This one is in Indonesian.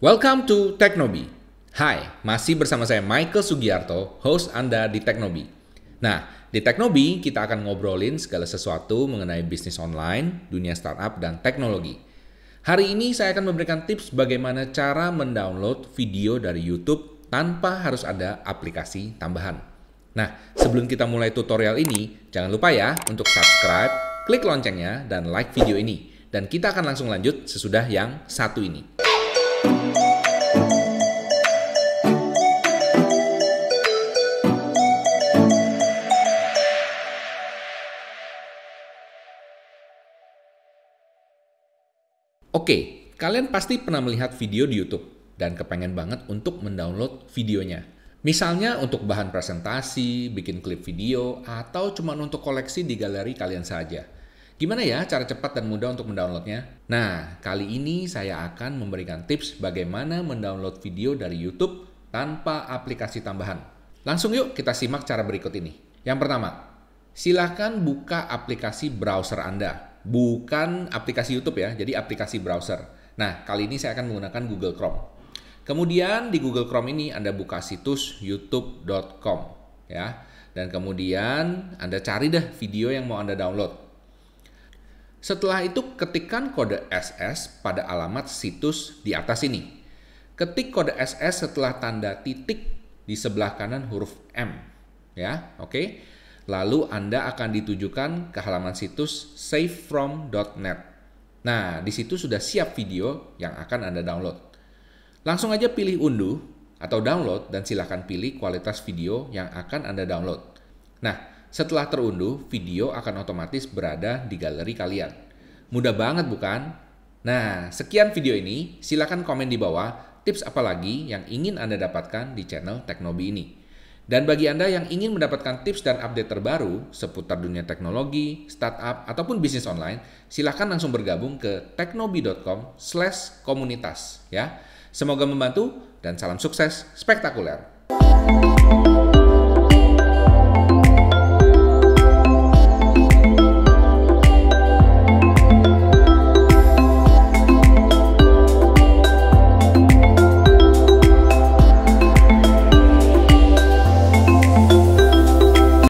Welcome to Teknobi. Hai, masih bersama saya Michael Sugiarto, host Anda di Teknobi. Nah, di Teknobi kita akan ngobrolin segala sesuatu mengenai bisnis online, dunia startup, dan teknologi. Hari ini saya akan memberikan tips bagaimana cara mendownload video dari YouTube tanpa harus ada aplikasi tambahan. Nah, sebelum kita mulai tutorial ini, jangan lupa ya untuk subscribe, klik loncengnya, dan like video ini. Dan kita akan langsung lanjut sesudah yang satu ini. Oke, kalian pasti pernah melihat video di YouTube dan kepengen banget untuk mendownload videonya. Misalnya untuk bahan presentasi, bikin klip video, atau cuma untuk koleksi di galeri kalian saja. Gimana ya cara cepat dan mudah untuk mendownloadnya? Nah, kali ini saya akan memberikan tips bagaimana mendownload video dari YouTube tanpa aplikasi tambahan. Langsung yuk kita simak cara berikut ini. Yang pertama, silahkan buka aplikasi browser Anda bukan aplikasi YouTube ya, jadi aplikasi browser. Nah, kali ini saya akan menggunakan Google Chrome. Kemudian di Google Chrome ini Anda buka situs youtube.com ya. Dan kemudian Anda cari deh video yang mau Anda download. Setelah itu ketikkan kode SS pada alamat situs di atas ini. Ketik kode SS setelah tanda titik di sebelah kanan huruf M. Ya, oke. Okay? lalu Anda akan ditujukan ke halaman situs savefrom.net. Nah, di situ sudah siap video yang akan Anda download. Langsung aja pilih unduh atau download dan silahkan pilih kualitas video yang akan Anda download. Nah, setelah terunduh, video akan otomatis berada di galeri kalian. Mudah banget bukan? Nah, sekian video ini. Silahkan komen di bawah tips apa lagi yang ingin Anda dapatkan di channel Teknobi ini. Dan bagi Anda yang ingin mendapatkan tips dan update terbaru seputar dunia teknologi, startup, ataupun bisnis online, silahkan langsung bergabung ke teknobi.com slash komunitas. Ya. Semoga membantu dan salam sukses spektakuler.